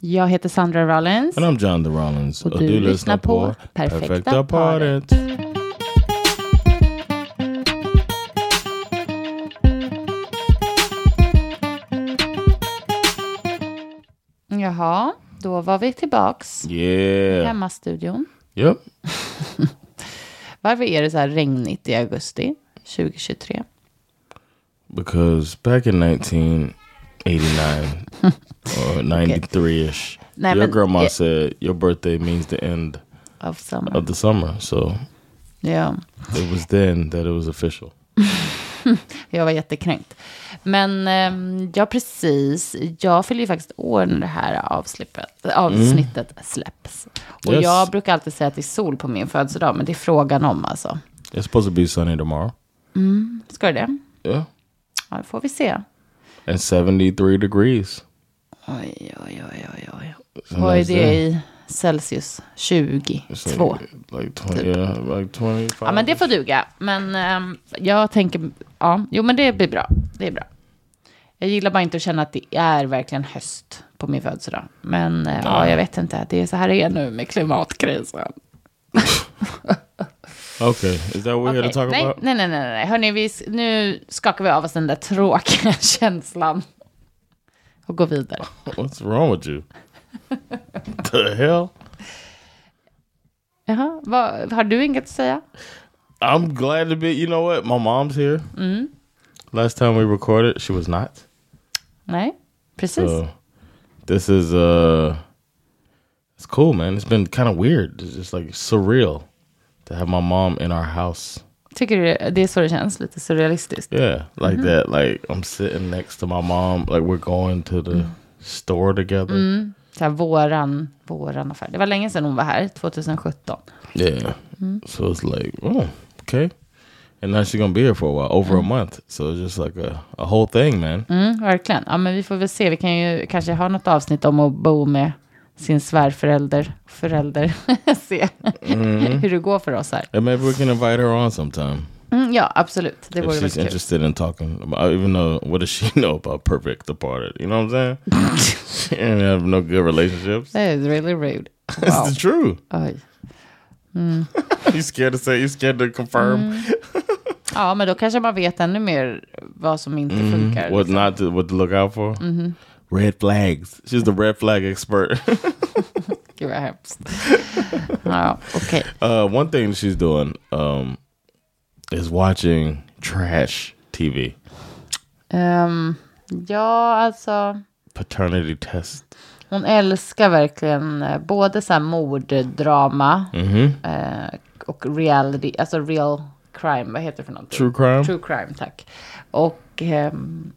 Jag heter Sandra Rollins. And I'm John the Rollins. Och du lyssnar på Perfekta paret. Jaha, då var vi tillbaks i Yeah. hemmastudion. Yep. Varför är det så här regnigt i augusti 2023? Because back in 1989 or 93-ish, Nej, your men- grandma yeah. said your birthday means the end Av sommar. of the summer. So Ja, it was then that it was official. jag var jättekränkt. Men ehm, ja, precis. Jag fyller ju faktiskt år när det här avsnittet släpps. Och Yes. jag brukar alltid säga att det är sol på min födelsedag, men det är frågan om alltså. It's supposed to be sunny tomorrow. Ska det det? Yeah. Ja, det får vi se. And 73 degrees. Oj, oj, oj, oj, oj. Vad är det i Celsius? 22. So like 20, yeah, like 25. Ja, men det får duga. Men ehm, jag tänker, ja, jo men det blir bra. Det är bra. Jag gillar bara inte att känna att det är verkligen höst på min födelsedag. Men eh, ja, jag vet inte. Det är så här det är nu med klimatkrisen. Okay. Is that what we're here to talk nej, about? nej, nej, nej, nej. Hörni, vi, nu skakar vi av oss den där tråkiga känslan. Och går vidare. What's wrong with you? the hell? Jaha, vad, har du inget att säga? I'm glad to be. You know what? My mom's here. Mm. Last time we recorded, she was not. Nej, precis. So this is uh, it's cool, man. It's been kind of weird. It's just like surreal to have my mom in our house. Tycker du det är så det känns? Lite surrealistiskt? Yeah, like Mm-hmm. that. Like I'm sitting next to my mom. Like we're going to the Mm. store together. Så här, våran, våran affär. Det var länge sedan hon var här, 2017. Yeah. Mm. So it's like, oh, okay. And now she's gonna be here for a while, over a month. So it's just like a, a whole thing, man. Mm, verkligen. Ja, men vi får väl se. Vi kan ju kanske ha något avsnitt om att bo med sin svärförälder. Förälder. se hur det går för oss här. And maybe we can invite her on sometime Mm, ja, absolut. Det if vore she's kul. interested in talking. About, even though, what does she know about Perfect Departed? You know what I'm saying? she didn't have no good relationships. That is really rude. It's the truth. Oj. you scared to say? You scared to confirm Mm. Ja, men då kanske man vet ännu mer vad som inte funkar. what liksom. not to what to look out for? Red flags. She's the red flag expert. Vad hemskt. ja. Uh, one thing she's doing um, is watching trash TV, Ehm, ja, alltså. paternity test. Hon älskar verkligen eh, både så här morddrama Mm-hmm. eh, och reality, alltså real crime, vad heter det för någonting? True crime, True crime, tack. Och ehm,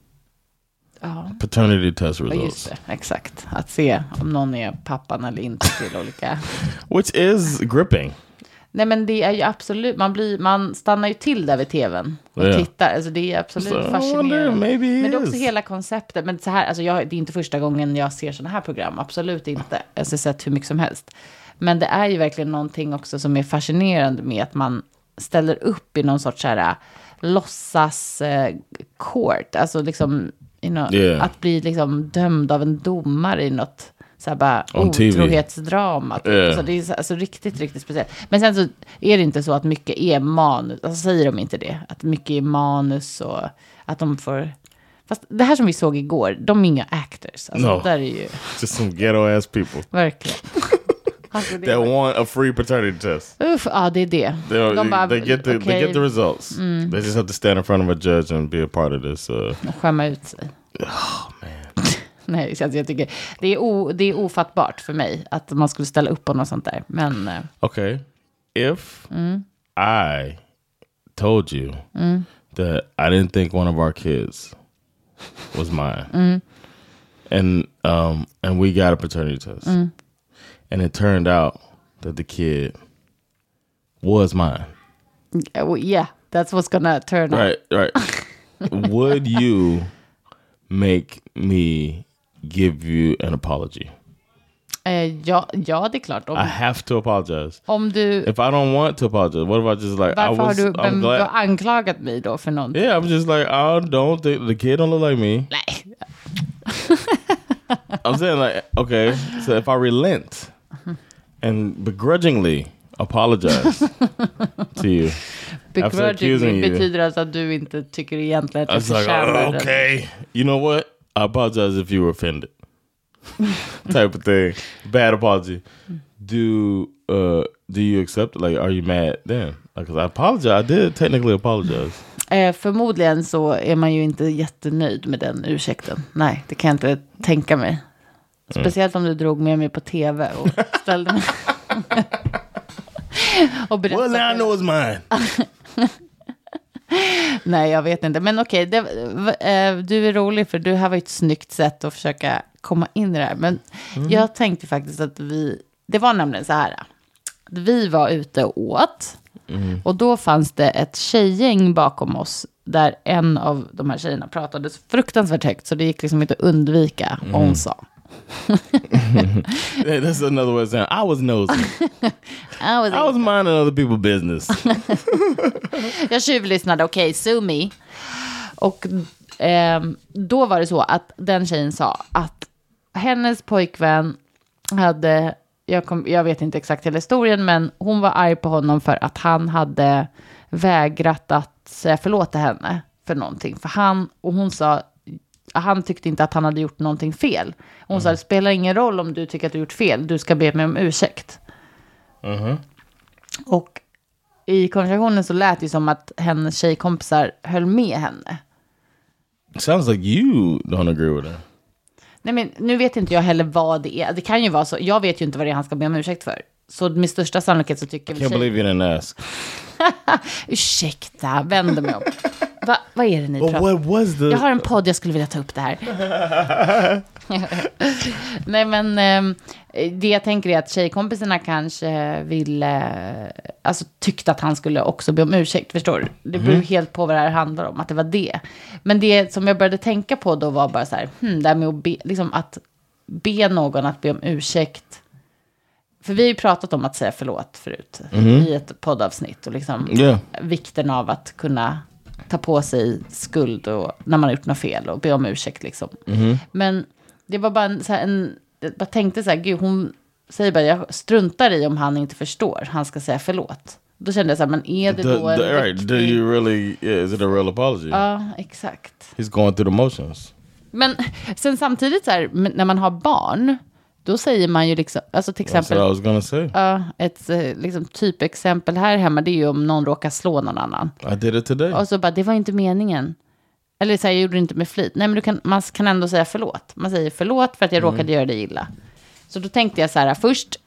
ja, paternity test results, just det, exakt. Att se om någon är pappan eller inte till olika. which is gripping. Nej men det är ju absolut, man, blir, man stannar ju till där vid tvn och Ja. tittar. Alltså det är absolut So, wonder, fascinerande. he Men det är också hela konceptet. Men så här, alltså jag, det är inte första gången jag ser sådana här program. Absolut inte. Jag har sett hur mycket som helst. Men det är ju verkligen någonting också som är fascinerande med att man ställer upp i någon sorts så här låtsas eh, court. Alltså liksom, you know, Yeah. att bli liksom dömd av en domare i något så här bara otrohetsdrama. Typ. Yeah. Så det är så, alltså, riktigt, riktigt speciellt. Men sen så är det inte så att mycket är manus. Alltså säger de inte det? Att mycket är manus och att de får... Fast det här som vi såg igår, de är inga actors. Alltså, No. där är ju Just some ghetto ass people verkligen... Alltså, det that want a free paternity test. uff, ja, det är det. They, De bara, they get the they okej, Mm. get the results. They just have to stand in front of a judge and be a part of this. Uh, skämma ut sig. oh man, Nej, så jag tycker det är, o, det är ofattbart för mig att man skulle ställa upp på något sånt där. Men eh, okay. If Mm. I told you that I didn't think one of our kids was mine, Mm. and um and we got a paternity test, Mm. And it turned out that the kid was mine. Uh, Yeah, that's what's gonna turn out. Right, right. Would you make me give you an apology? Eh, ja, ja, det är klart. Om, I have to apologize. om du, If I don't want to apologize, what if I just like I varför har was? du, I'm vem, du har anklagat mig då för någonting? Yeah, I'm just like I don't think the kid don't look like me. Nej, I'm saying like okay, so if I relent and begrudgingly apologize to you, begrudgingly you. betyder alltså att du inte tycker egentligen att du like, förtjänar oh, den. okay, you know what? I apologize if you were offended. Type of thing. Bad apology. Do uh do you accept it? Like, are you mad then? Because I apologize. I did technically apologize. Eh, förmodligen så är man ju inte jättenöjd med den ursäkten. Nej, det kan jag inte tänka mig. Mm. Speciellt om du drog med mig på tv och ställde mig... och berättade. Well, I know it's mine. Nej, jag vet inte. Men okej, det- eh, du är rolig för du här var ett snyggt sätt att försöka komma in i det här. Men jag tänkte faktiskt att vi, det var nämligen så här. Vi var ute och åt. Och då fanns det ett tjejgäng bakom oss. Där en av de här tjejerna pratade fruktansvärt högt. Så det gick liksom inte att undvika vad hon sa. That's another way of saying I was nosy. I was I was minding other people's business. Jag tjuvlyssnade, okej, sue me. Och ehm, då var det så att den tjejen sa att hennes pojkvän hade, jag, kom, jag vet inte exakt hela historien, men hon var arg på honom för att han hade vägrat att säga förlåt till henne för någonting. För han, och hon sa, han tyckte inte att han hade gjort någonting fel. Hon sa, det spelar ingen roll om du tycker att du gjort fel, du ska be mig om ursäkt. Och i konversationen så lät det som att hennes tjejkompisar höll med henne. Sounds like you don't agree with her. Nej, men nu vet inte jag heller vad det är. Det kan ju vara så. Jag vet ju inte vad det är han ska be om ursäkt för. Så med största sannolikhet så tycker Can't väl tjej... believe you didn't ask. Ursäkta, vänder mig om. Va, vad är det ni But pratar was the? Jag har en podd, jag skulle vilja ta upp det här. Nej, men ehm, det jag tänker är att tjejkompisarna kanske ville, alltså tyckte att han skulle också be om ursäkt, förstår du? Det beror Mhm. helt på vad det här handlar om, att det var det. Men det som jag började tänka på då var bara så här, hmm, det här med att be, liksom att be någon att be om ursäkt. För vi har ju pratat om att säga förlåt förut i ett poddavsnitt och liksom. Yeah. vikten av att kunna ta på sig skuld och, när man har gjort något fel och be om ursäkt. Liksom. Men det var bara en, så här, en, jag bara tänkte så här, gud hon säger bara, jag struntar i om han inte förstår, han ska säga förlåt. Då kände jag så här, men är det The, då en the, right. Do you really? Yeah, is it a real apology? Ja, exakt. He's going through the motions. Men sen samtidigt så här, när man har barn, då säger man ju liksom, alltså till exempel, ja, ett eh, liksom, typexempel här hemma, det är ju om någon råkar slå någon annan. I did it today. Och så bara, det var inte meningen. Eller så här, jag gjorde det inte med flit. Nej, men kan, man kan ändå säga förlåt. Man säger förlåt för att jag råkade göra dig illa. Så då tänkte jag så här, först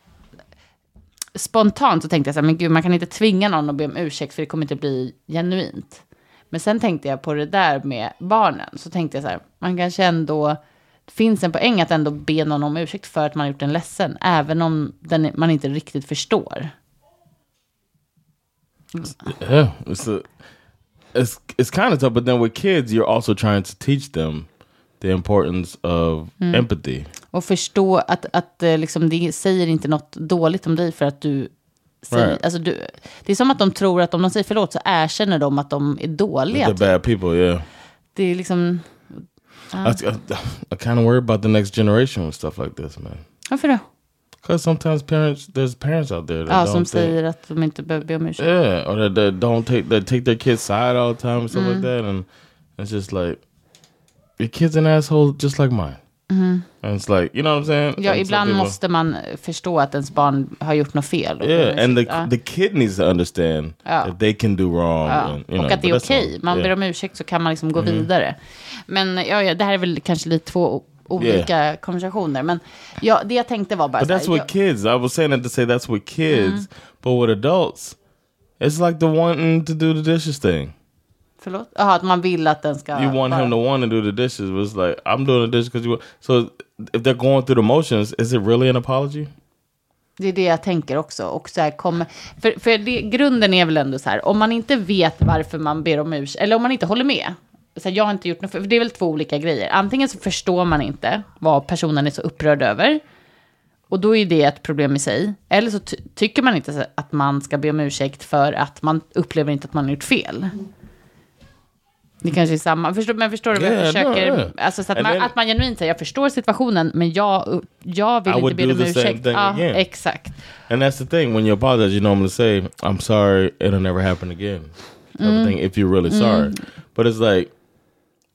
spontant så tänkte jag så här, men gud, man kan inte tvinga någon att be om ursäkt för det kommer inte bli genuint. Men sen tänkte jag på det där med barnen, så tänkte jag så här, man kanske ändå, finns en poäng att ändå be någon om ursäkt för att man har gjort en ledsen, även om den, man inte riktigt förstår. Yeah, it's a, it's it's kind of tough. But then with kids, you're also trying to teach them the importance of empathy. Och förstå att, att eh, liksom, det säger inte något dåligt om dig för att du säger... Right. Alltså, du, det är som att de tror att om de säger förlåt så erkänner de att de är dåliga. The typ. bad people, yeah. Det är liksom... I, I, I kind of worry about the next generation with stuff like this, man. Varför då? Because sometimes parents, there's parents out there that Ja, don't som think- säger att de inte behöver be om ursäkt. Yeah, or that, that don't take that take their kids' side all the time and stuff Mm. like that, and it's just like your kid's an asshole just like mine. And it's like you know what I'm saying? Ja, some ibland people- måste man förstå att ens barn har gjort något fel. och Yeah, and the. Ja. the kid needs to understand Ja. that they can do wrong. Ja, And, you know, och att det är okej. Man Yeah. ber om ursäkt så kan man liksom gå vidare. Men ja, ja, det här är väl kanske lite två olika konversationer. Men ja, det jag tänkte var bara But så här, that's with jag- kids. I was saying that to say that's with kids, Mm-hmm. but with adults, it's like the wanting to do the dishes thing. Förlåt? Jaha, att man vill att den ska... You want vara- him to want to do the dishes, but it's like I'm doing the dishes because you. Want. So if they're going through the motions, is it really an apology? Det är det jag tänker också. Och så här, kommer, för för det, grunden är väl ändå så här, om man inte vet varför man ber om ursäkt, eller om man inte håller med. Så här, jag har inte gjort något, för det är väl två olika grejer. Antingen så förstår man inte vad personen är så upprörd över. Och då är det ett problem i sig. Eller så ty- tycker man inte att man ska be om ursäkt för att man upplever inte att man har gjort fel. Det kanske är samma, förstår, men förstår du vad jag Yeah, no, försöker? yeah. Alltså så att And man, then- att man genuint säger, jag förstår situationen, men jag, jag vill I inte be om ursäkt. Ja, again. exakt. And that's the thing. When you apologize, you normally say, "I'm sorry. It'll never happen again." Of thing. If you're really sorry, but it's like,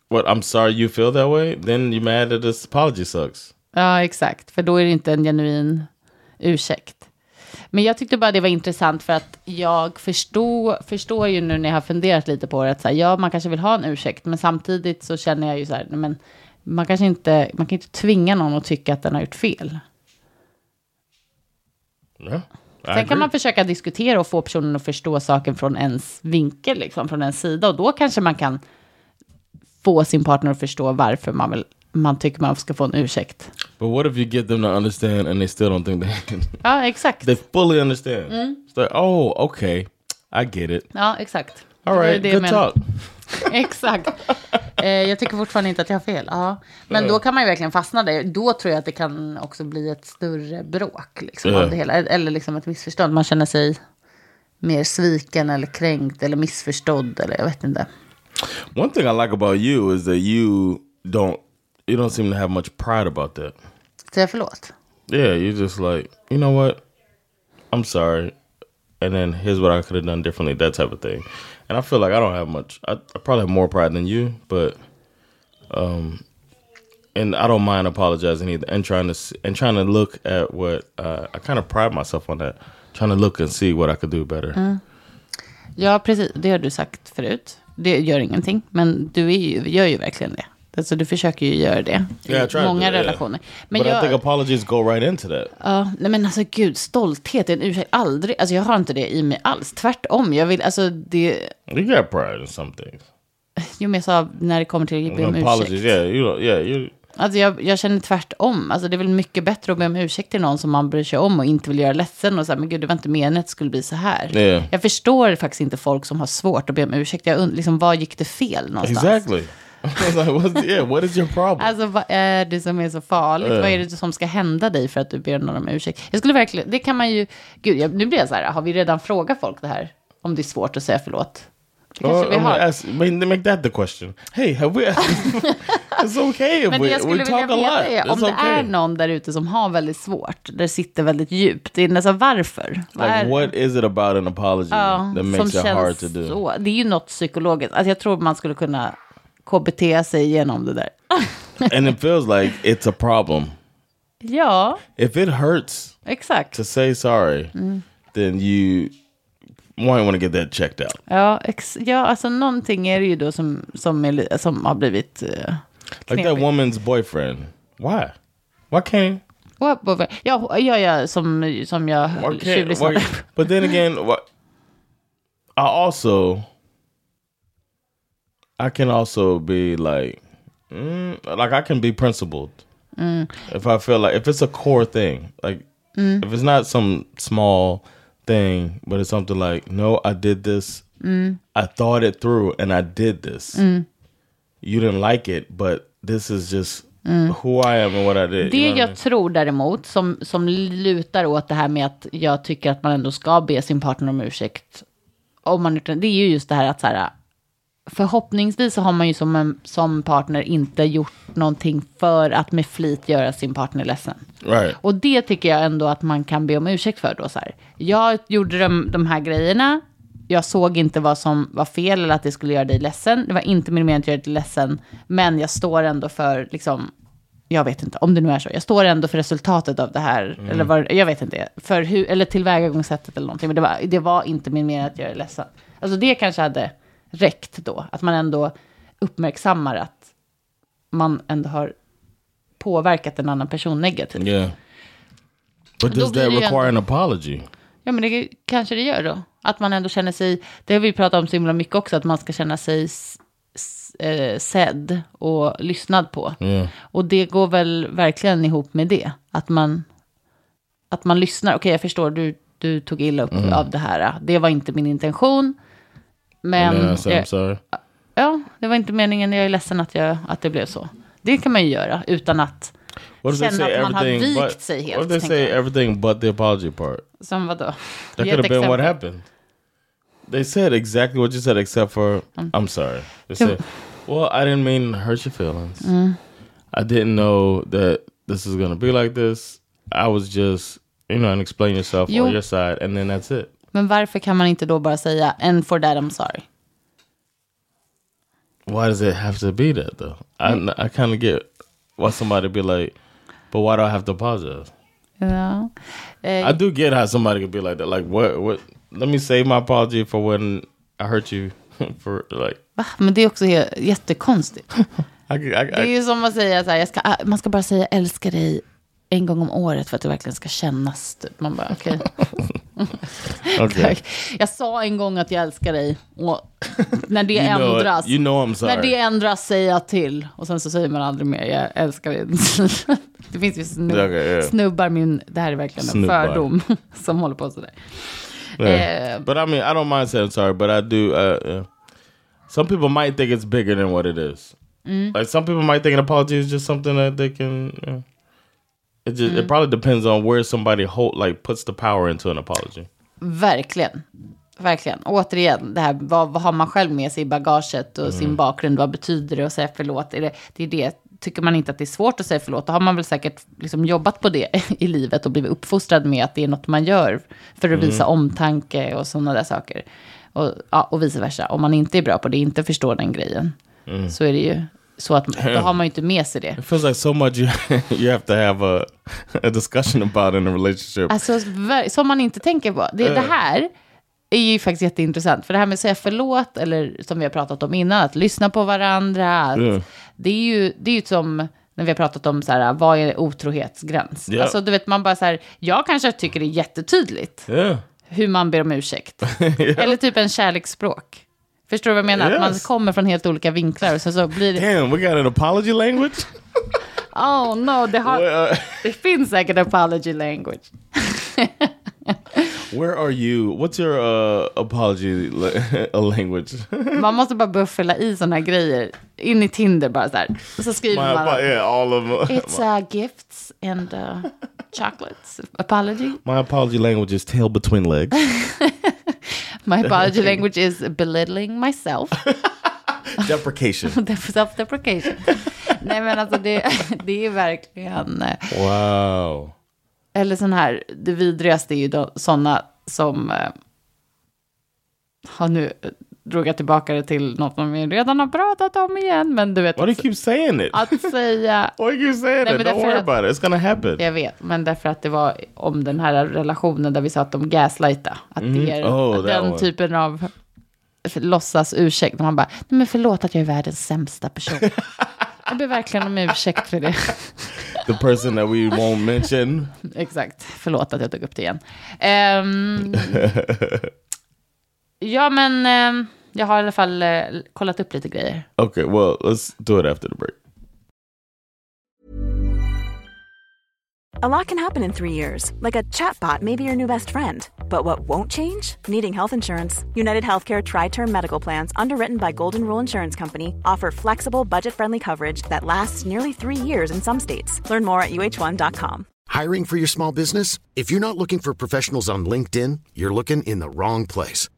what? I'm sorry you feel that way. Then you're mad that this apology sucks. Ja, exakt. För då är det inte en genuin ursäkt. Men jag tyckte bara det var intressant för att jag förstår, förstår ju nu när jag har funderat lite på det att så här, ja, man kanske vill ha en ursäkt, men samtidigt så känner jag ju så här, men man kanske inte, man kan inte tvinga någon att tycka att den har gjort fel. I Sen kan man försöka diskutera och få personen att förstå saken från ens vinkel, liksom, från ens sida. Och då kanske man kan få sin partner att förstå varför man, vill, man tycker man ska få en ursäkt. But what if you get them to understand and they still don't think they Ja, exakt. they fully understand? It's like, oh, okay, I get it. Ja, exakt. All Det right, det jag good talk. Exakt. Eh, jag tycker fortfarande inte att jag har fel. Ja. Men då kan man ju verkligen fastna där. Då tror jag att det kan också bli ett större bråk liksom, Ja. av det hela. Eller liksom ett missförstånd. Man känner sig mer sviken eller kränkt eller missförstådd. Eller jag vet inte. One thing I like about you is that you don't you don't seem to have much pride about that. Förlåt? Yeah, you're just like, you know what? I'm sorry. And then here's what I could have done differently, that type of thing. And I feel like I don't have much. I, I probably have more pride than you, but um and I don't mind apologizing either and trying to and trying to look at what uh, I kind of pride myself on that. Trying to look and see what I could do better. Ja, precis. Det har du sagt förut. Det gör ingenting. Men du är ju, gör ju verkligen det. Alltså, du försöker ju göra det i Yeah, I to många do it, yeah. relationer. Men but I jag, think apologies go right into that. Ja, nej men alltså gud, stolthet är en ursäkt. Aldrig, alltså jag har inte det i mig alls. Tvärtom, jag vill, alltså det, You got pride in some things. jo men jag sa när det kommer till att be om apologies, ursäkt. yeah, you yeah, you Alltså jag, jag känner tvärtom. Alltså det är väl mycket bättre att be om ursäkt till någon som man bryr sig om och inte vill göra ledsen och säga, men gud det var inte meningen att det skulle bli så här. Yeah. Jag förstår faktiskt inte folk som har svårt att be om ursäkt. Jag und- liksom, vad gick det fel någonstans? Exactly. I was like, what's, yeah, what is your problem? Alltså vad är det som är så farligt? Ja. Vad är det som ska hända dig för att du ber någon om ursäkt? Jag skulle verkligen, det kan man ju, gud jag, nu blir jag så här, har vi redan frågat folk det här? Om det är svårt att säga förlåt? Det kanske vi har. ask, make, that the question. Hey, have we? it's okay if Men we, jag skulle we talk a lot. är om It's det okay. är någon där ute som har väldigt svårt, där det sitter väldigt djupt. Det är nästan varför? Vad Like, what is it about an apology Ja, that makes it hard to do? så. Det är ju något psykologiskt. Alltså jag tror man skulle kunna KBT sig igenom det där. and it feels like it's a problem. Ja, If it hurts exakt. to say sorry, Mm. then you might want to get that checked out. Ja, ex ja, alltså någonting är det ju då som, som, är, som har blivit... Uh, Like that knepigt. woman's boyfriend. Why? Why can't? What- what- Ja, ja, ja, som, som jag tjuvlyssnade. Why, but then again, what? I also, I can also be like, mm, like I can be principled. If I feel like if it's a core thing, like if it's not some small thing, but it's something like, no, I did this. I thought it through and I did this. You didn't like it, but this is just who I am and what I did. Det you know what I jag mean? tror däremot, som, som lutar åt det här med att jag tycker att man ändå ska be sin partner om ursäkt. Om man, det är ju just det här att så här, förhoppningsvis så har man ju som, en, som partner inte gjort någonting för att med flit göra sin partner ledsen. Right. Och det tycker jag ändå att man kan be om ursäkt för då. Så här. Jag gjorde de, de här grejerna. Jag såg inte vad som var fel eller att det skulle göra dig ledsen. Det var inte min mening att göra dig ledsen. Men jag står ändå för, liksom, jag vet inte, om det nu är så. Jag står ändå för resultatet av det här. Eller vad, jag vet inte. För hur, eller tillvägagångssättet eller någonting. Men det var, det var inte min mening att göra dig ledsen. Alltså det kanske hade räckt då. Att man ändå uppmärksammar att man ändå har påverkat en annan person negativt. Yeah. But does that require ändå- an apology? Ja, men det kanske det gör då. Att man ändå känner sig, det har vi pratat om så himla mycket också, att man ska känna sig eh, sedd och lyssnad på. Yeah. Och det går väl verkligen ihop med det. Att man, att man lyssnar. Okej, jag förstår, du, du tog illa upp av det här. Det var inte min intention. Men, jag, sorry. ja, det var inte meningen. Jag är ledsen att, jag, att det blev så. Det kan man ju göra utan att, känna att man har vikt but, sig helt, What if they say jag. everything but the apology part? som vadå? That could have been what happened. They said exactly what you said, except for I'm sorry. They said, "Well, I didn't mean hurt your feelings. I didn't know that this is gonna be like this. I was just, you know, and explain yourself Jo. on your side, and then that's it." Men varför kan man inte då bara säga, and for that I'm sorry? Why does it have to be that though? I I kind of get why somebody be like, "But why do I have to apologize?" Ja. Eh, I do get how somebody could be like that. Like, what? What? Let me say my apology for when I hurt you. for like, va? Men det är också jättekonstigt. I, I, I, Det är ju som att säga så här, ska, ah, man ska bara säga älskar dig en gång om året för att det verkligen ska kännas. Typ. Man bara, okej. okay. Jag sa en gång att jag älskar dig och när det You know, ändras, you know I'm sorry. när det ändras säger jag till och sen så säger man aldrig mer, jag älskar dig. det finns ju snubb, Okej, ja. snubbar, min, det här är verkligen en Snubbar. fördom som håller på sådär. Yeah. Eh, but I mean, I don't mind saying sorry, but I do. Uh, yeah. Some people might think it's bigger than what it is. Mm. Like some people might think an apology is just something that they can. Know, it just Mm. it probably depends on where somebody hold like puts the power into an apology. Verkligen. Verkligen. Återigen, det här, vad, vad har man själv med sig i bagaget och sin bakgrund? Vad betyder det att säga förlåt? Är det, det är det. Tycker man inte att det är svårt att säga förlåt, då har man väl säkert liksom jobbat på det i livet och blivit uppfostrad med att det är något man gör för att visa omtanke och sådana där saker. Och, ja, och vice versa. Om man inte är bra på det, inte förstår den grejen, så är det ju så att då har man ju inte med sig det. It feels like so much you you have to have a a discussion about in a relationship. Alltså, som man inte tänker på. Det, det här är ju faktiskt jätteintressant. För det här med att säga förlåt, eller som vi har pratat om innan, att lyssna på varandra. Att Ja. Det är ju det är ju som när vi har pratat om så här, vad är otrohetsgräns? Ja. Alltså, du vet, man bara så här, jag kanske tycker det är jättetydligt yeah. hur man ber om ursäkt. Eller typ en kärleksspråk. Förstår du vad jag menar? Att man Yes. kommer från helt olika vinklar och sen så blir det, Damn, we got an apology language. oh no, det, har, Well, det finns säkert apology language. where are you? What's your uh, apology la- language? Man måste bara börja fylla i sådana här grejer. In i Tinder bara så här. Och så skriver My, man. yeah, all of. It's uh, gifts and uh, chocolates. Apology. My apology language is tail between legs. My apology language is belittling myself. Deprecation. Self-deprecation. Nej men alltså det, det är verkligen... eh, Wow. Eller sån här, det vidrigaste är ju då, sådana som... Eh, har nu drog jag tillbaka det till något som vi redan har pratat om igen. Men du vet, Why do you keep saying it? att säga... Why do you keep saying Nej, it? Don't worry att- about it. It's gonna happen. Jag vet, men därför att det var om den här relationen där vi sa att de gaslighta. Att det är Oh, den one. typen av låtsas ursäkt. Man bara, nej men förlåt att jag är världens sämsta person. jag ber verkligen om ursäkt för det. The person that we won't mention. Exakt, förlåt att jag tog upp det igen. Ehm, ja, men ehm, jag har i alla fall eh, kollat upp lite grejer. Okay, well, let's do it after the break. A lot can happen in three years, like a chatbot may be your new best friend. But what won't change? Needing health insurance. United Healthcare Tri Term Medical Plans, underwritten by Golden Rule Insurance Company, offer flexible, budget friendly coverage that lasts nearly three years in some states. Learn more at uh1.com. Hiring for your small business? If you're not looking for professionals on LinkedIn, you're looking in the wrong place.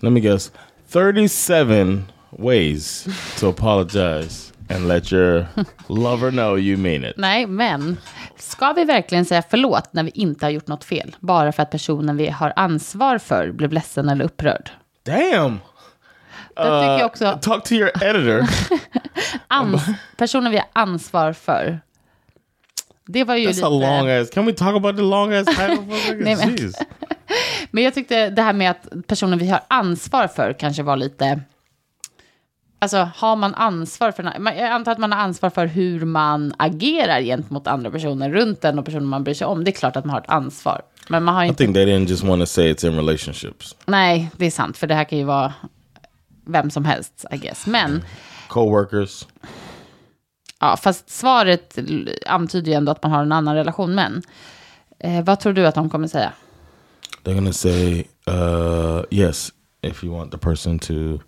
Let me guess. 37 ways to apologize and let your lover know you mean it. Nej, men ska vi verkligen säga förlåt när vi inte har gjort något fel? Bara för att personen vi har ansvar för blev ledsen eller upprörd? Damn. Tycker jag också. Talk to your editor. Ans- personen vi har ansvar för. Det var ju That's lite... a long ass. Can we talk about the long ass title? Nej, men-. Men jag tyckte det här med att personen vi har ansvar för kanske var lite... Alltså, har man ansvar för... Jag antar att man har ansvar för hur man agerar gentemot andra personer runt den och personer man bryr sig om. Det är klart att man har ett ansvar. Men man har I inte... think they didn't just want to say it's in relationships. Nej, det är sant. För det här kan ju vara vem som helst, I guess. Men, Co-workers. ja, fast svaret antyder ju ändå att man har en annan relation. Men, eh, vad tror du att de kommer säga? They're gonna say uh, yes if you want the person to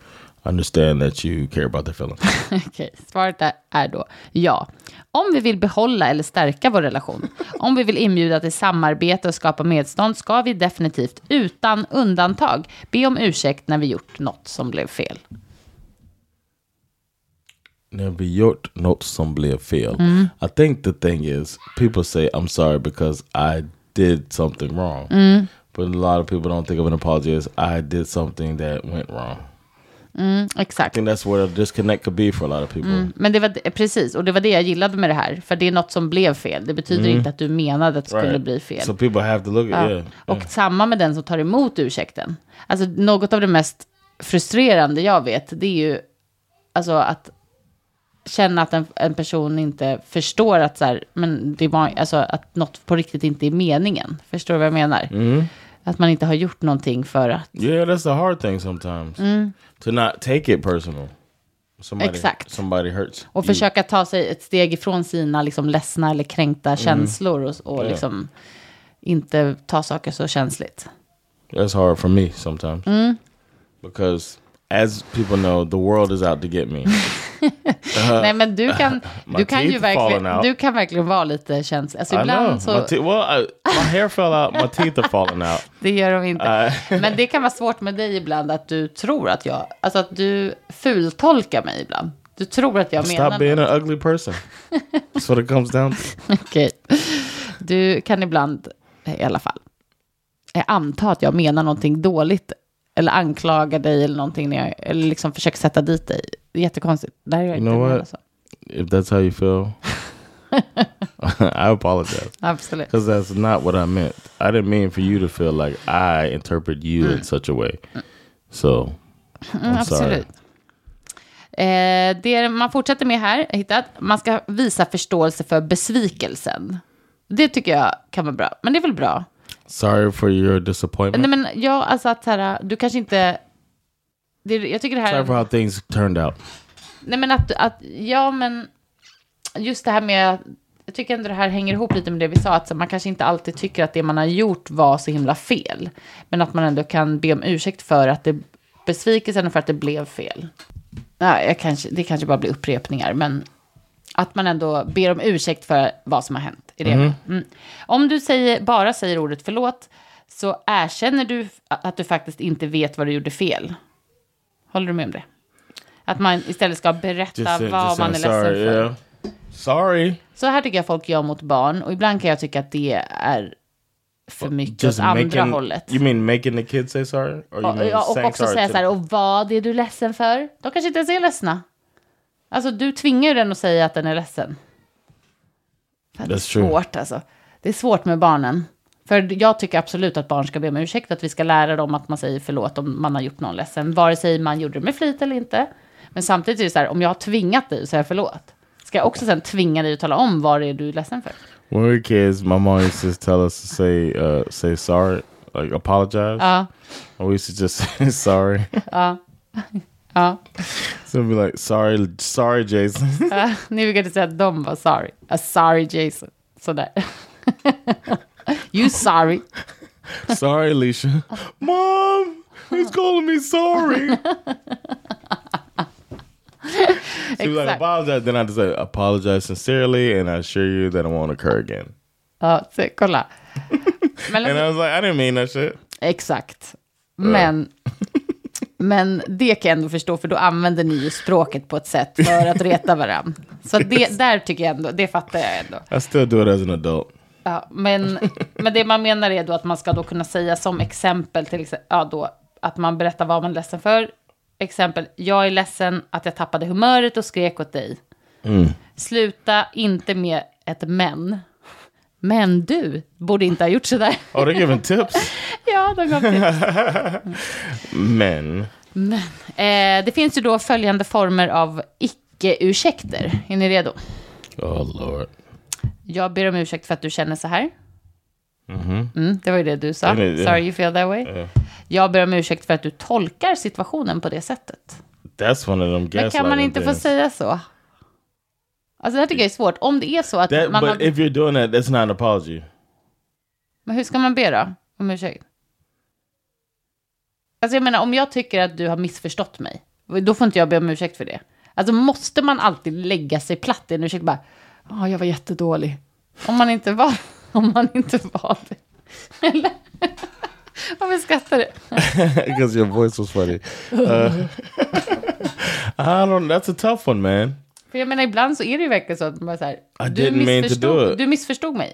understand that you care about their feelings. Okej, svaret är, då ja. Om vi vill behålla eller stärka vår relation, om vi vill inbjuda till samarbete och skapa medstånd, ska vi definitivt utan undantag be om ursäkt när vi gjort något som blev fel. När vi gjort något som blev fel. I think the thing is people say I'm sorry because I did something wrong. But a lot of people don't think of an apology as I did something that went wrong. I Exakt. think that's where the disconnect could be for a lot of people. Men det var precis, och det var det jag gillade med det här. För det är något som blev fel. Det betyder inte att du menade att det skulle Right. bli fel. So people have to look at Ja. yeah. Och samma med den som tar emot ursäkten. Alltså något av det mest frustrerande jag vet, det är ju alltså att känna att en, en person inte förstår att så här, men det var, alltså att något på riktigt inte är meningen. Förstår du vad jag menar? Att man inte har gjort någonting för att, Yeah, that's the hard thing sometimes. To not take it personal. Somebody, Exakt. Somebody hurts. och you. försöka ta sig ett steg ifrån sina liksom ledsna eller kränkta känslor och, och Ja. liksom inte ta saker så känsligt. That's hard for me sometimes. Mm. Because as people know, the world is out to get me. Nej, men du kan, My du kan ju verkligen, du kan verkligen vara lite känslig. Alltså ibland så, My, well, I, my hair fell out. My teeth are falling out. det gör de inte. Uh, Men det kan vara svårt med dig ibland att du tror att jag, alltså att du fultolkar mig ibland. Du tror att jag menar stop being an ugly person. That's what it comes down to. Okej. Du kan ibland, i alla fall, eh, anta att jag menar någonting dåligt. Eller anklagar dig eller någonting. När jag, eller liksom försöker sätta dit dig. Det är jättekonstigt. Det här är jag You inte know what? så. If that's how you feel, I apologize. Absolut. Because that's not what I meant. I didn't mean for you to feel like I interpret you in such a way. So, I'm Mm, absolut. Eh, det man fortsätter med här, hittat, man ska visa förståelse för besvikelsen. Det tycker jag kan vara bra. Men det är väl bra? Sorry for your disappointment. Nej, men ja, alltså att så här, du kanske inte... Det, jag tycker det här... Sorry for how things turned out. Nej, men att, att... Ja, men... Just det här med... Jag tycker ändå det här hänger ihop lite med det vi sa, att man kanske inte alltid tycker att det man har gjort var så himla fel. Men att man ändå kan be om ursäkt för att det... Besvikelsen för att det blev fel. Nej, jag kanske, det kanske bara blir upprepningar, men... Att man ändå ber om ursäkt för vad som har hänt. Är det mm. Om du säger, bara säger ordet förlåt, så erkänner du att du faktiskt inte vet vad du gjorde fel. Håller du med om det? Att man istället ska berätta Just, vad just man är ledsen sorry. för. Yeah. Sorry. Så här tycker jag folk gör mot barn. Och ibland kan jag tycka att det är för mycket åt andra hållet. You mean making the kids say sorry? Or Och, ja, och också säga så här, och vad är du ledsen för? De kanske inte ens är ledsna. Alltså du tvingar ju den att säga att den är ledsen. För det är svårt alltså. Det är svårt med barnen. För jag tycker absolut att barn ska be om ursäkt, att vi ska lära dem att man säger förlåt om man har gjort någon ledsen, vare sig man gjorde det med flit eller inte. Men samtidigt är det så här, om jag har tvingat dig att säga förlåt, ska jag också sen tvinga dig att tala om vad det är du är ledsen för? When we were kids, my mom used to tell us to say uh, say sorry, like apologize. Ja, And we used to just say sorry. Ja. so be like sorry, sorry, Jason. Uh, ni brukade säga att de var sorry. A sorry Jason. Sådär. you sorry. sorry, Alicia. Mom, he's calling me sorry. So we like apologize. Then I just say apologize sincerely, and I assure you that it won't occur again. Ja, se, kolla. Men And I alltså, was like, I didn't mean that shit. exakt. Men Men det kan jag ändå förstå, för då använder ni ju språket på ett sätt för att reta varandra. Så det, där tycker jag ändå, det fattar jag ändå. I still do it as an adult. Ja, men, men det man menar är då att man ska då kunna säga som exempel till exempel, ja då, att man berättar vad man är ledsen för. Exempel, jag är ledsen att jag tappade humöret och skrek åt dig. Sluta inte med ett men. Men du borde inte ha gjort sådär. Oh, they're giving tips. ja, de gav tips. Men. Eh, det finns ju då följande former av icke-ursäkter. Är ni redo? Oh Lord. Jag ber om ursäkt för att du känner så här. Mm, det var ju det du sa. Det- Sorry you feel that way. Ja. Jag ber om ursäkt för att du tolkar situationen på det sättet. That's one of them Men kan man inte få things. säga så? Alltså det här tycker jag är svårt. Om det är så att That, man but har... if you're doing that, that's not an apology. Men hur ska man be då? Om ursäkt? Alltså jag menar, om jag tycker att du har missförstått mig, då får inte jag be om ursäkt för det. Alltså måste man alltid lägga sig platt i en ursäkt bara, ja, jag var jättedålig. Om man inte var, om man inte var det. Eller? Varför skrattar du? Because your voice was funny. Uh, I don't. That's a tough one, man. För jag menar, ibland så är det ju verkligen så att man bara så här, I du missförstod, du missförstod mig.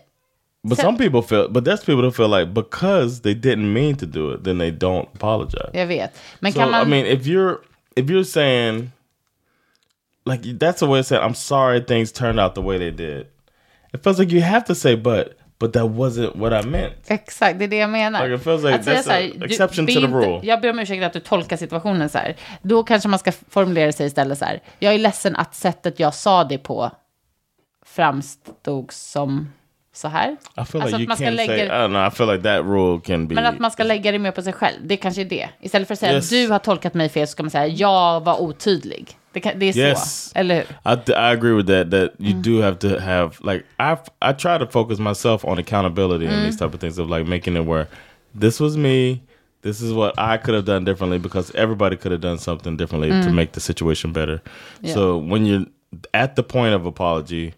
But So- some people feel, but that's people who feel like because they didn't mean to do it, then they don't apologize. Jag vet. Men So kan man... I mean, if you're if you're saying like that's a way of saying I'm sorry things turned out the way they did. It feels like you have to say but, but that wasn't what I meant. Exakt, det är det jag menar. Like, it like that's så här, du- exception to the inte- rule. Jag ber om ursäkt att du tolkar situationen så här. Då kanske man ska formulera sig istället så här. Jag är ledsen att sättet jag sa det på framstod som så här. I feel Alltså like att man ska can't say. I lägga- don't know. I feel like that rule can be. Men att man ska lägga det mer på sig själv. Det kanske är det. Istället för att säga Yes. du har tolkat mig fel så ska man säga jag var otydlig. Det, kan, det är Yes. hur? I, I agree with that. That you Mm. do have to have like I I try to focus myself on accountability and Mm. these type of things of like making it where this was me. This is what I could have done differently because everybody could have done something differently to make the situation better. Mm. Yeah. So when you're at the point of apology,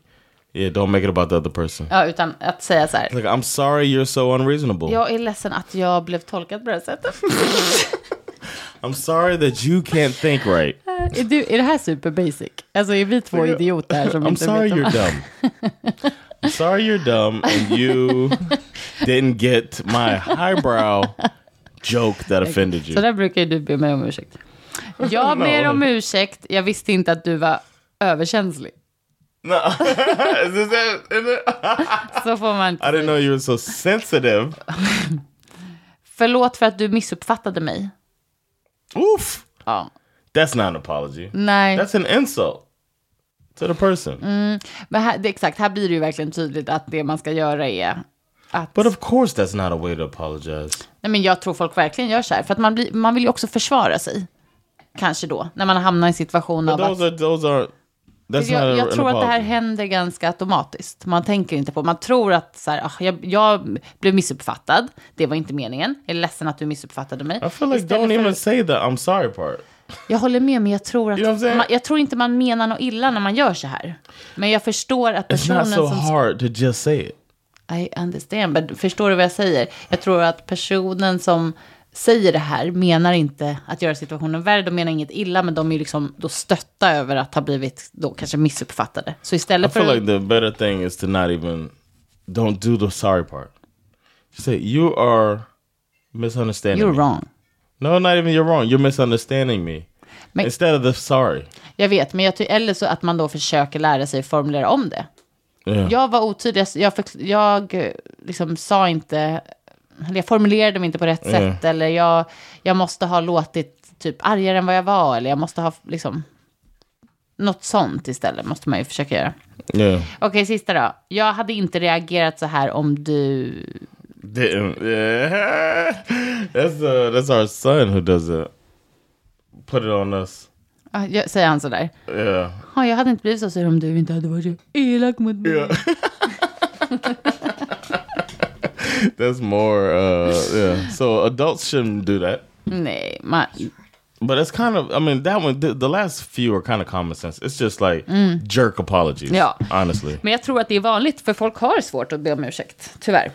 yeah, don't make it about the other person. Ja, utan att säga så här. Like I'm sorry you're so unreasonable. Jag är ledsen att jag blev tolkad på det här sättet. I'm sorry that you can't think right. Är, du, är det här super basic? Alltså är vi två idioter som I'm inte sorry vet you're dumb. I'm sorry you're dumb and you didn't get my highbrow joke that offended Så you. där brukar du be mig om ursäkt. Jag No. ber om ursäkt, jag visste inte att du var överkänslig. No. Så får man inte I didn't know you were so sensitive. Förlåt för att du missuppfattade mig. Oof. Ja. That's not an apology. Nej, That's an insult to the person. men här, det, exakt, här blir det ju verkligen tydligt att det man ska göra är att... But of course that's not a way to apologize. Nej, men jag tror folk verkligen gör så här, för att man, blir, man vill ju också försvara sig. Kanske då, när man hamnar i en situation But av att... those are those are jag, jag tror att det här händer ganska automatiskt. Man tänker inte på, man tror att så här, ah, jag, jag blev missuppfattad, det var inte meningen, jag är ledsen att du missuppfattade mig. I feel like Istället don't för- even say the I'm sorry part. Jag håller med, men jag tror, att You know man, jag tror inte man menar något illa när man gör så här. Men jag förstår att It's personen not so som... hard to just say it. I understand, men förstår du vad jag säger? Jag tror att personen som säger det här menar inte att göra situationen värre. De menar inget illa, men de är liksom då stötta över att ha blivit då kanske missuppfattade. Så I istället för... feel like the better thing is to not even don't do the sorry part. Just say you are misunderstanding You're me. wrong. No, not even you're wrong. You're misunderstanding me. Men- Instead of the sorry. Jag vet, men jag ty- eller så att man då försöker lära sig formulera om det. Yeah. Jag var otydlig, jag, jag, eh, liksom sa inte, jag formulerade mig inte på rätt Mm. sätt, eller jag, jag måste ha låtit typ argare än vad jag var, eller jag måste ha liksom, något sånt istället måste man ju försöka göra. Yeah. Okej, sista då. Jag hade inte reagerat så här om du... Didn't. Yeah. That's uh that's our son who does it. Put it on us. Ah, jag- Säger han sådär. Yeah. Ja, jag hade inte blivit så sur om du inte hade varit så elak mot mig. Yeah. That's more uh yeah. So adults shouldn't do that. Nej, man, But it's kind of, I mean, that one, the, the last few are kind of common sense. It's just like jerk apologies. Ja. Honestly. Men jag tror att det är vanligt, för folk har svårt att be om ursäkt, tyvärr.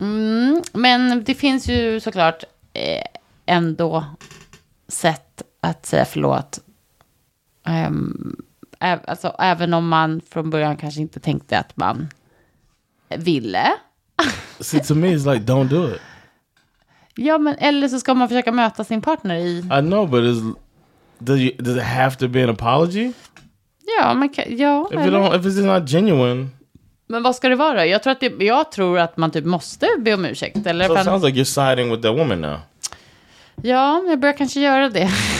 Mm. Men det finns ju såklart eh, ändå sätt att säga förlåt. Ä- alltså, även om man från början kanske inte tänkte att man ville. See, to me, it's like don't do it. Ja, men eller så ska man försöka möta sin partner i... I know, but is does you, does it have to be an apology? Ja, man kan, ja If it eller, don't, if it's not genuine, men vad ska det vara? Jag tror, att det, jag tror att man typ måste be om ursäkt. Eller so it sounds like you're siding with that woman now. Ja, jag börjar kanske göra det.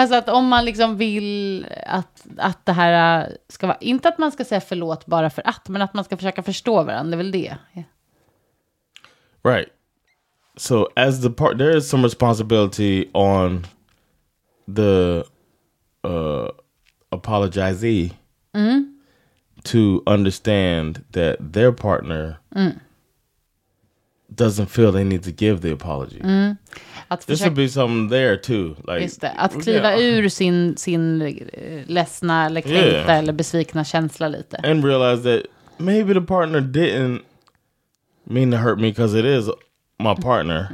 alltså att om man liksom vill att, att det här ska vara, inte att man ska säga förlåt bara för att, men att man ska försöka förstå varandra, det är väl det. Right. So as the part, there is some responsibility on the uh, apologizee to understand that their partner doesn't feel they need to give the apology. Att This would be something there too. Like just det, att kliva Yeah. ur sin, sin eh, ledsna eller kränkta Yeah. eller besvikna känsla lite. and realize that maybe the partner didn't mean to hurt me because it is my partner.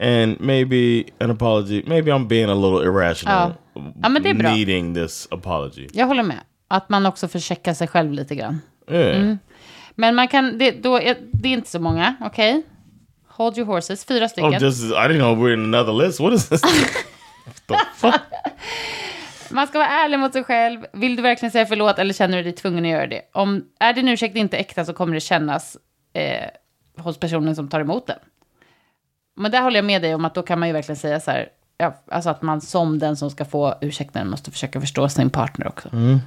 And maybe an apology. Maybe I'm being a little irrational. Ja, men det är bra. needing this apology. Jag håller med. Att man också får checka sig själv lite grann. Yeah. Men man kan, det, då är, det är inte så många, okej? Hold your horses, fyra stycken. Oh, this is, I didn't know we're in another list. What is this? Man ska vara ärlig mot sig själv. Vill du verkligen säga förlåt eller känner du dig tvungen att göra det? Om är din ursäkt inte äkta så kommer det kännas eh, hos personen som tar emot den. Men där håller jag med dig om att då kan man ju verkligen säga så här, ja, alltså att man som den som ska få ursäkten måste försöka förstå sin partner också. Mm.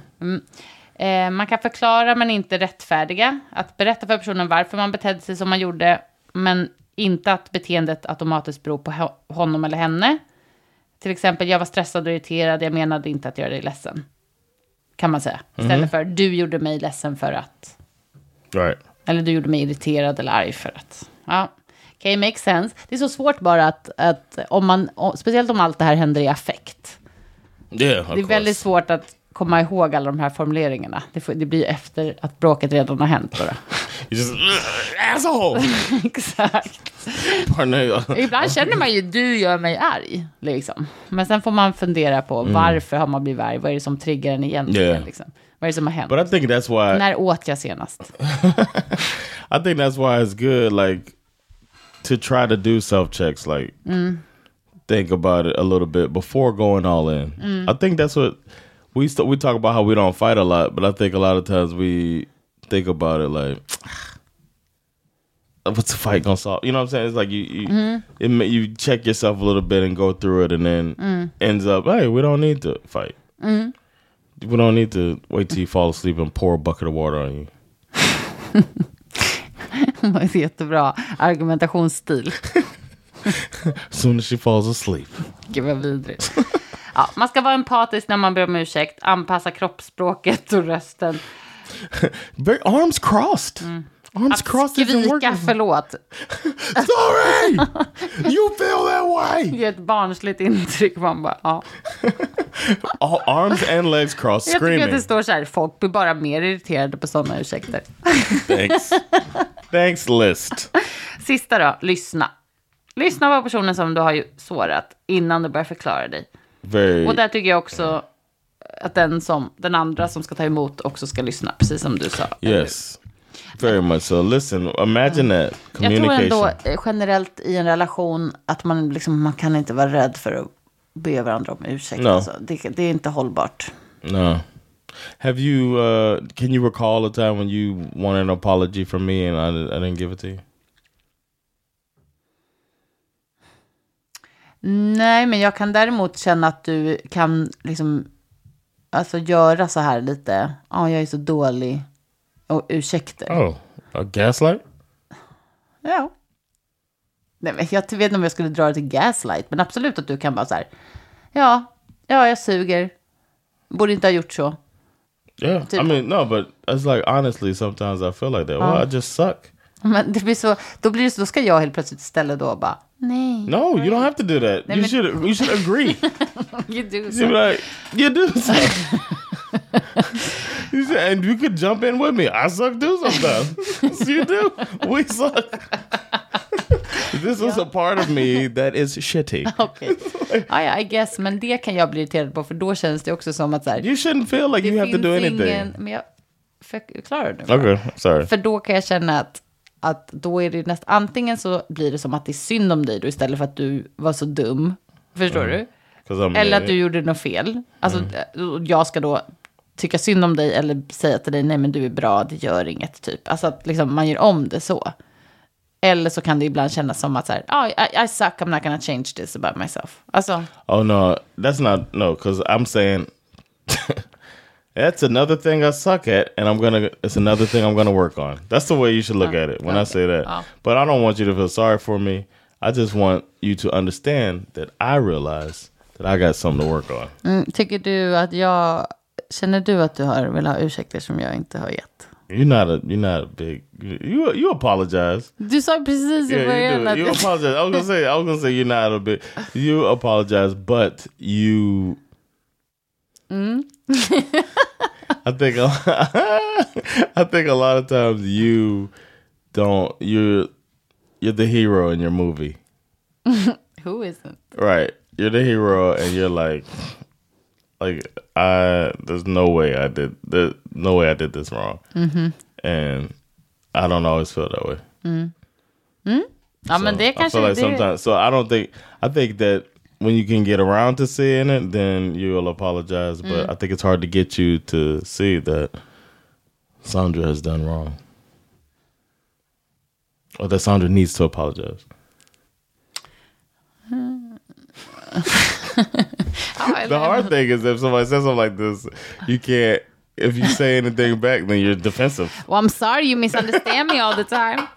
Eh, man kan förklara men inte rättfärdiga. Att berätta för personen varför man betedde sig som man gjorde, men inte att beteendet automatiskt beror på ho- honom eller henne. Till exempel, jag var stressad och irriterad, jag menade inte att göra dig ledsen. Kan man säga. Istället för, du gjorde mig ledsen för att. Right. Eller du gjorde mig irriterad eller arg för att. Ja, okay, makes sense. Det är så svårt bara att, att om man, speciellt om allt det här händer i affekt. Yeah. Det är väldigt svårt att komma ihåg alla de här formuleringarna. Det, får, det blir efter att bråket redan har hänt bara. Just asshole. Exakt. Partner. Ibland känner man ju, du gör mig arg. Liksom. Men sen får man fundera på varför har man blivit arg? Vad är det som triggar en egentligen? Yeah. Liksom? Vad är det som har hänt? But I think that's why. När åt jag senast? I think that's why it's good, like, to try to do self checks, like, think about it a little bit before going all in. I think that's what we we talk about how we don't fight a lot, but I think a lot of times we think about it like, what's the fight gonna solve? You know what I'm saying? It's like you you, it, ma- you check yourself a little bit and go through it, and then ends up, hey, we don't need to fight. We don't need to wait till you fall asleep and pour a bucket of water on you. Det var jättebra argumentationsstil. Soon as she falls asleep. Gud vad vidrigt. Ja, man ska vara empatisk när man ber om ursäkt, anpassa kroppsspråket och rösten. Very arms crossed. Arms Att crossed skrika förlåt. Sorry, you feel that way. Ge ett barnsligt intryck. Man bara, ja. Arms and legs crossed, Jag tycker att screaming. det står så här, folk blir bara mer irriterade på sådana ursäkter. Thanks. Thanks, list. Sista då, lyssna. Lyssna på personen som du har sårat innan du börjar förklara dig. Very. Och där tycker jag också att den, som, den andra som ska ta emot också ska lyssna, precis som du sa. Yes. Very much so. Listen, imagine that Jag tror communication. ändå eh, generellt i en relation att man, liksom, man kan inte vara rädd för att be varandra om ursäkt. No. Alltså. Det, det är inte hållbart. No. Have you? uh Can you recall a time when you wanted an apology from me and I, I didn't give it to you? Nej, men jag kan däremot känna att du kan liksom, alltså göra så här lite. Ja, jag är så dålig. Och ursäkter. Oh, a gaslight? Ja. Nej, men jag vet inte om jag skulle dra det till gaslight, men absolut att du kan bara så här. Ja, ja, jag suger. Borde inte ha gjort så. Yeah. I Typ. mean, no, but it's like honestly, sometimes I feel like that. Well, I just suck. Men det blir så, då blir det så, då ska jag helt plötsligt istället då bara, nej. No, you don't have to do that. you men- should you should agree. You do so. like, you do suck. you said, and you could jump in with me. I suck too sometimes. yes, you do. We suck. this is a part of me that is shitty. Okej. Ja, ja, I guess. Men det kan jag bli irriterad på, för då känns det också som att så här, You shouldn't feel like det you have to do anything. ingen... Men jag förklarar nu. Okay, sorry. För då kan jag känna att, att då är det näst, antingen så blir det som att det är synd om dig då istället för att du var så dum. Förstår du? 'Cause I'm Eller att du gjorde något fel. Alltså, jag ska då tycka synd om dig eller säga till dig, nej men du är bra, det gör inget typ. Alltså att liksom, man gör om det så. Eller så kan det ibland kännas som att så här, oh, I, I suck, I'm not gonna change this about myself. Alltså, Oh no, that's not no. Because I'm saying that's another thing I suck at, and I'm gonna. It's another thing I'm gonna work on. That's the way you should look at it when I say that. Oh. But I don't want you to feel sorry for me. I just want you to understand that I realize that I got something to work on. mm, tycker du att jag, känner du att du har, vill ha ursäkter som jag inte har gett? You're not a. You're not a big. You you apologize. Du sa precis i Yeah, you början do. att You apologize. I was gonna say. I was gonna say you're not a bit. You apologize, but you. I think. I think a lot of times you don't. You're you're the hero in your movie, Who isn't? right? You're the hero, and you're like, like I. There's no way I did. There's no way I did this wrong, mm-hmm. and I don't always feel that way. Ja, men det I kanske feel like sometimes. So I don't think. I think that when you can get around to seeing it, then you'll apologize. But mm. I think it's hard to get you to see that Sandra has done wrong, or that Sandra needs to apologize. Oh, the hard thing is if somebody says something like this, you can't. If you say anything back, then you're defensive. Well, I'm sorry you misunderstand me all the time.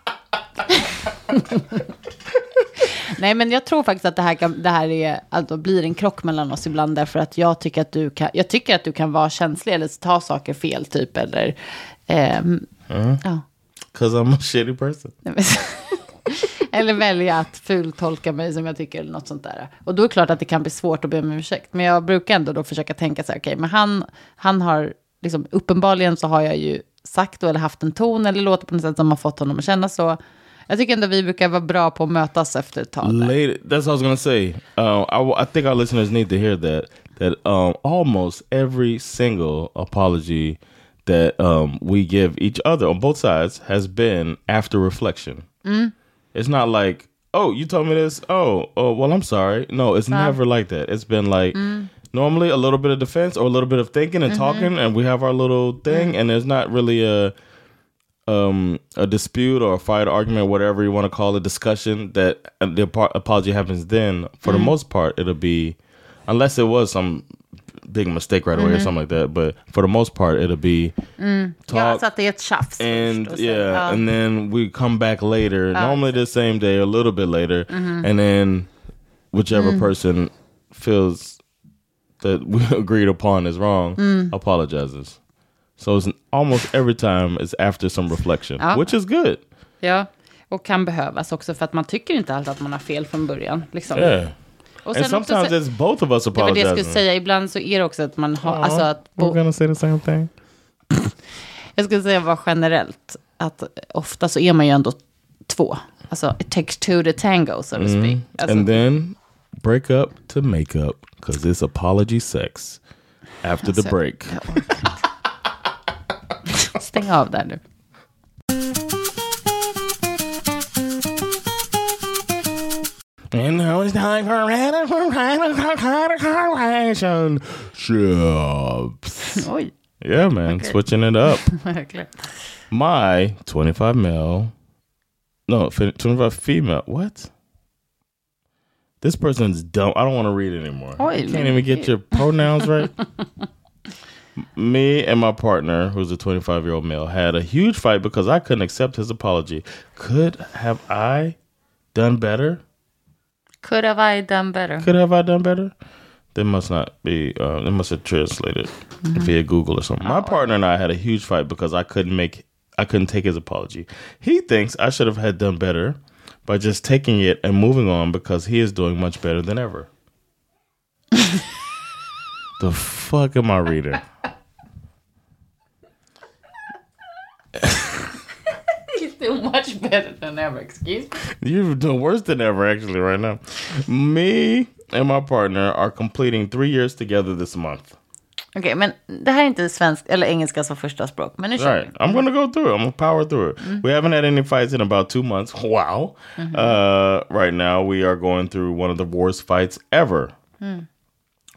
Nej, men jag tror faktiskt att det här, kan, det här är, alltså, blir en krock mellan oss ibland. Därför att jag tycker att du kan, jag tycker att du kan vara känslig eller ta saker fel typ. Eller, ehm, ja. Cause I'm a shitty person. Eller välja att fultolka mig som jag tycker eller något sånt där. Och då är det klart att det kan bli svårt att be om ursäkt. Men jag brukar ändå då försöka tänka så här, okej, men han, han har, liksom, uppenbarligen så har jag ju sagt då, eller haft en ton eller låter på något sätt som har fått honom att känna så. Jag tycker ändå vi brukar vara bra på att mötas efter ett tag. Lady, that's what I was gonna say. Um, I, I think our listeners need to hear that. That um, almost every single apology that um, we give each other on both sides has been after reflection. It's not like, oh, you told me this. Oh, oh, well, I'm sorry. No, it's never like that. It's been like normally a little bit of defense or a little bit of thinking and talking, and we have our little thing, and there's not really a um, a dispute or a fight, argument, whatever you want to call it, discussion, that uh, the apo- apology happens then, for the most part, it'll be, unless it was some big mistake right away or something like that, but for the most part, it'll be Ja, talk. så att det är ett tjafs and först yeah, ja. and then we come back later, normally the same day, a little bit later, and then whichever person feels that we agreed upon is wrong apologizes. So it's almost every time it's after some reflection, Ja. which is good. Ja, och kan behövas också för att man tycker inte alltid att man har fel från början. Liksom. Yeah. Och And sen också sometimes så- it's both of us det var det jag apologizing. skulle säga, ibland så är det också att man har, alltså att We're gonna say the same thing. Jag skulle säga bara generellt, att ofta så är man ju ändå två. Alltså, it takes two to tango, so to speak. Alltså, and then break up to make up because it's apology sex after the Alltså, break. Stäng av där nu. And now it's time for relationships. Oj, Yeah, man, switching it up. My 25 male, no, 25 female. What? This person's dumb. I don't want to read anymore. Oh, you can't even get your pronouns right. Me and my partner, who's a 25 year old male, had a huge fight because I couldn't accept his apology. Could have I done better? Could have I done better? Could have I done better? They must not be. Uh, they must have translated via Google or something. My partner and I had a huge fight because I couldn't make. I couldn't take his apology. He thinks I should have had done better by just taking it and moving on because he is doing much better than ever. the fuck am I reading? do much better than ever, excuse me. You're doing worse than ever, actually, right now. Me and my partner are completing three years together this month. Okej, men det här är inte svensk eller engelska som första språk. Men nu kör Right. I'm gonna go through it. I'm gonna power through it. Mm. We haven't had any fights in about two months. Wow. Mm-hmm. Uh, right now we are going through one of the worst fights ever. Mm.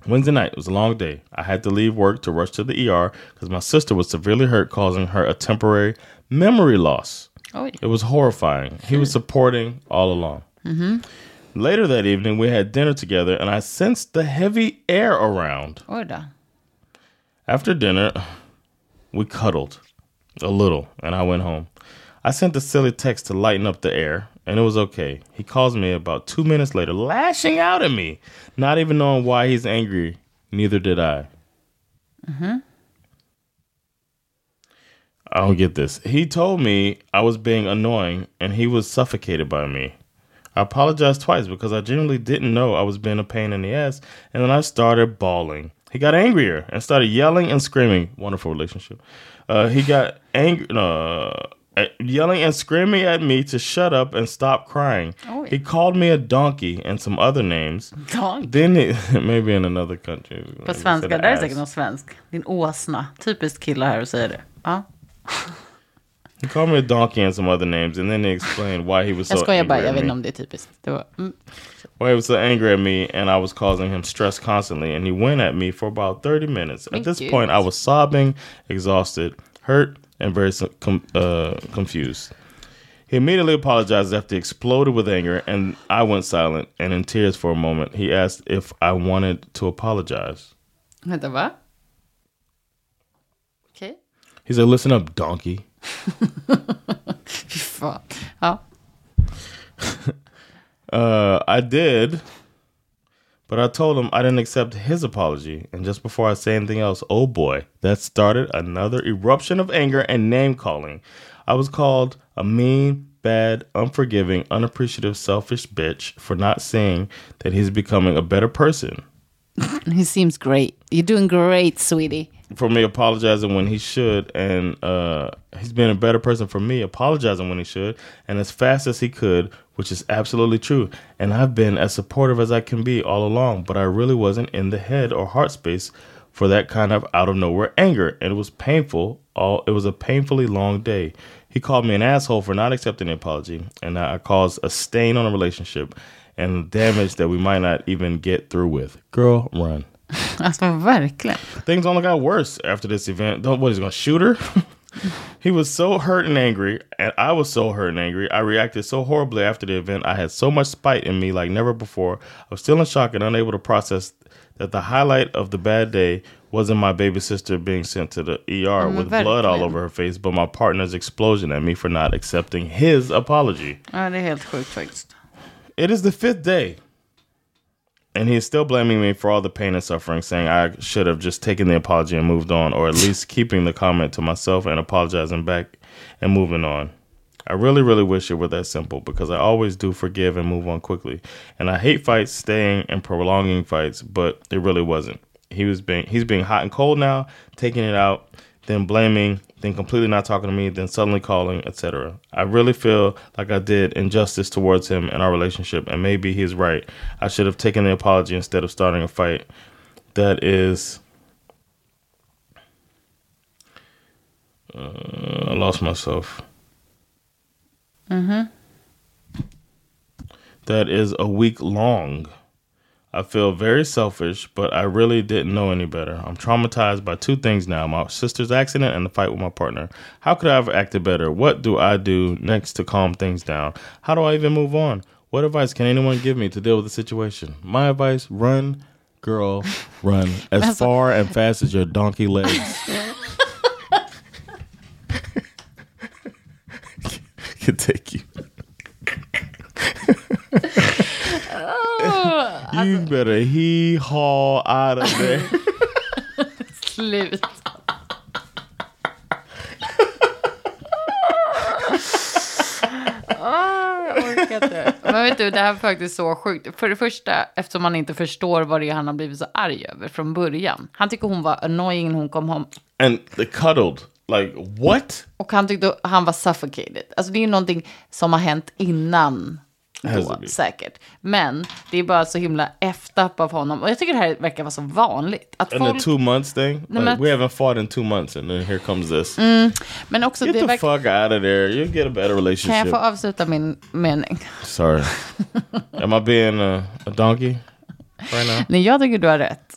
Wednesday night it was a long day. I had to leave work to rush to the ER because my sister was severely hurt, causing her a temporary memory loss. vi. Oj. It was horrifying. He was supporting all along. Later that evening, we had dinner together, and I sensed the heavy air around. Då. After dinner, we cuddled a little, and I went home. I sent a silly text to lighten up the air, and it was okay. He calls me about two minutes later, lashing out at me, not even knowing why he's angry. Neither did I. I don't get this. He told me I was being annoying, and he was suffocated by me. I apologized twice because I genuinely didn't know I was being a pain in the ass, and then I started bawling. He got angrier and started yelling and screaming. Wonderful relationship. Uh, he got angry, uh, yelling and screaming at me to shut up and stop crying. Oh, He called me a donkey and some other names. Donk. Then he, maybe in another country. På svenska, där är säkert någon svensk. Din åsna. Typiskt killar här och säger det. Ja. He called me a donkey and some other names, and then he explained why he was so skojar bara, angry jag at vet me. inte om det är typiskt. Det var, mm. Why he was so angry at me and I was causing him stress constantly, and he went at me for about 30 minutes. At this point, I was sobbing, exhausted, hurt, and very com- uh, confused. He immediately apologized after he exploded with anger, and I went silent and in tears for a moment. He asked if I wanted to apologize. Vänta, va? Okej. He said, Listen up, donkey. Fy fan. Ja. Uh, I did, but I told him I didn't accept his apology. And just before I say anything else, oh boy, that started another eruption of anger and name calling. I was called a mean, bad, unforgiving, unappreciative, selfish bitch for not seeing that he's becoming a better person. He seems great. You're doing great, sweetie. For me apologizing when he should, and uh, he's been a better person for me apologizing when he should, and as fast as he could, which is absolutely true. And I've been as supportive as I can be all along, but I really wasn't in the head or heart space for that kind of out of nowhere anger, and it was painful. All it was a painfully long day. He called me an asshole for not accepting the apology, and I caused a stain on a relationship and damage that we might not even get through with. Girl, run. Alltså verkligen. Things only got worse after this event. Don't what he's gonna shoot her? he was so hurt and angry, and I was so hurt and angry. I reacted so horribly after the event. I had so much spite in me like never before. I was still in shock and unable to process that the highlight of the bad day wasn't my baby sister being sent to the ER men with blood all over her face, but my partner's explosion at me for not accepting his apology. Ja, det är helt sjukt faktiskt. It is the fifth day. And he's still blaming me for all the pain and suffering, saying I should have just taken the apology and moved on, or at least keeping the comment to myself and apologizing back and moving on. I really, really wish it were that simple because I always do forgive and move on quickly. And I hate fights, staying and prolonging fights, but it really wasn't. He was being he's being hot and cold now, taking it out, then blaming, then completely not talking to me, then suddenly calling, etc. I really feel like I did injustice towards him in our relationship, and maybe he's right. I should have taken the apology instead of starting a fight. That is. Uh, I lost myself. That is a week long. I feel very selfish, but I really didn't know any better. I'm traumatized by two things now my sister's accident and the fight with my partner. How could I have acted better? What do I do next to calm things down? How do I even move on? What advice can anyone give me to deal with the situation? My advice run, girl, run as far and fast as your donkey legs can take you. You better hee haw out of there. Slut. Ah, jag orkar inte. Men vet du, det här är faktiskt så sjukt. För det första, eftersom man inte förstår vad det är han har blivit så arg över från början. Han tycker hon var annoying när hon kom hem. and they cuddled Like what? Och han tyckte han var suffocated. Alltså det är ju någonting som har hänt innan då, säkert. Men det är bara så himla up av honom. Och jag tycker det här verkar vara så vanligt. Att And the folk, two months thing? Like, men- we haven't fought in two months and then here comes this. men också Get det the verkar... fuck out of there. You'll get a better Kan jag relationship. få avsluta min mening? Sorry. Am I being a, a donkey right now? Nej, jag tycker du har rätt.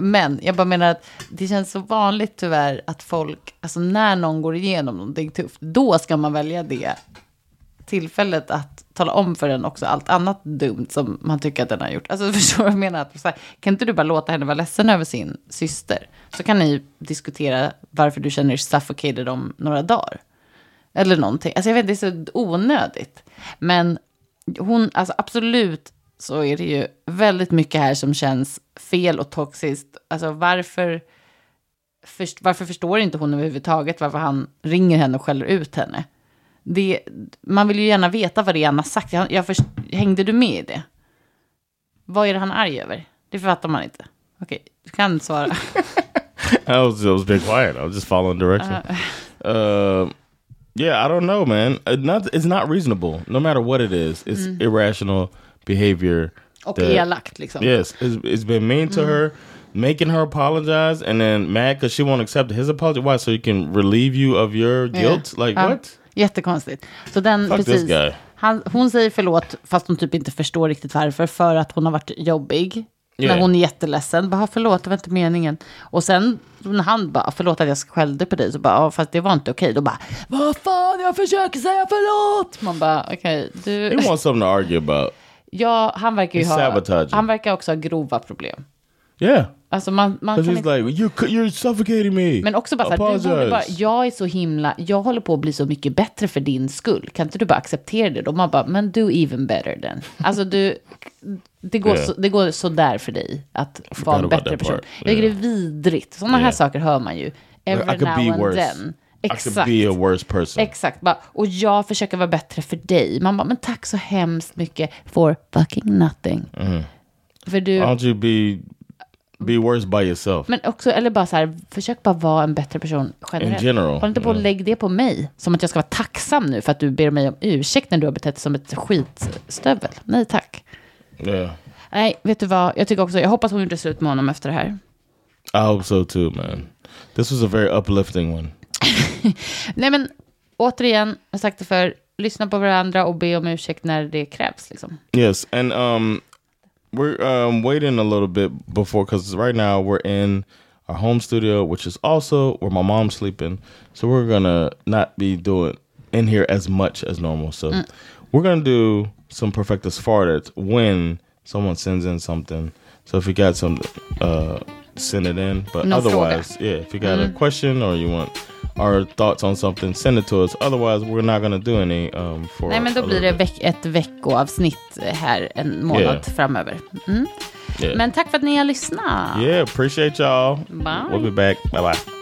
Men jag bara menar att det känns så vanligt tyvärr att folk, alltså när någon går igenom någonting tufft, då ska man välja det tillfället att tala om för den också allt annat dumt som man tycker att den har gjort. Alltså förstår du vad jag menar? Att, här, kan inte du bara låta henne vara ledsen över sin syster? Så kan ni diskutera varför du känner dig suffocated om några dagar. Eller någonting. Alltså jag vet, det är så onödigt. Men hon, alltså absolut så är det ju väldigt mycket här som känns fel och toxiskt. Alltså varför, först, varför förstår inte hon överhuvudtaget varför han ringer henne och skäller ut henne? Det, man vill ju gärna veta vad det är han har sagt. Jag, jag först, hängde du med i det? Vad är det han är arg över? Det fattar man inte. Okej, du kan svara. I was, I was being quiet. I was just following direction. Uh, yeah, I don't know, man. Uh, not, it's not reasonable. No matter what it is, it's irrational behavior. Och that- elakt liksom. Yes, it's, it's been mean to her, making her apologize, and then mad because she won't accept his apology. Why? So he can relieve you of your guilt? Like Ja, what? Jättekonstigt. Så den, Fuck this precis. guy. Han, hon säger förlåt, fast hon typ inte förstår riktigt varför. För att hon har varit jobbig. Yeah. När hon är jätteledsen. Bara, förlåt, det var inte meningen. Och sen när han bara, förlåt att jag skällde på dig. Så bara, fast det var inte okej. Då bara, vad fan, jag försöker säga förlåt. Man bara, okej, du. He wants something to argue about. Ja, han verkar ju He's ha, sabotaging. han verkar också ha grova problem. Yeah, Alltså man, man kan inte... like, you're you're suffocating me. Men också bara så här, du borde bara, jag är så himla, jag håller på att bli så mycket bättre för din skull. Kan inte du bara acceptera det? då? man bara, men do even better then. Alltså du, det går, Yeah. så, det går så där för dig att vara en bättre person. part. Jag tycker Yeah. det är vidrigt. Sådana här Yeah. saker hör man ju. Every I now and worse. then. I could Exakt. be a worse person. Exakt. Bara, och jag försöker vara bättre för dig. Man bara, men tack så hemskt mycket for fucking nothing. Mm-hmm. För du... Why don't you be be worse by yourself? Men också, eller bara så här, försök bara vara en bättre person generellt. In general, Håll inte på att yeah. lägga det på mig. Som att jag ska vara tacksam nu för att du ber mig om ursäkt när du har betett dig som ett skitstövel. Nej tack. Yeah, Nej, vet du vad? Jag tycker också, jag hoppas hon gjorde slut med honom efter det här. I hope so too, man. This was a very uplifting one. Nej men, återigen, jag har sagt det för lyssna på varandra och be om ursäkt när det krävs. Liksom. Yes, and um, we're um waiting a little bit before because right now we're in our home studio, which is also where my mom's sleeping. So we're gonna not be doing in here as much as normal. So we're gonna do some perfectus farted when someone sends in something. So if you got some, uh, send it in. But No otherwise, yeah, if you got a question or you want our thoughts on something, send it to us. Otherwise, we're not gonna do any um for. Nej men då blir det veck ett veckoavsnitt här en månad Yeah. framöver. Mm. Yeah. Men tack för att ni har lyssnat. Yeah, appreciate y'all. Bye. We'll be back. Bye bye.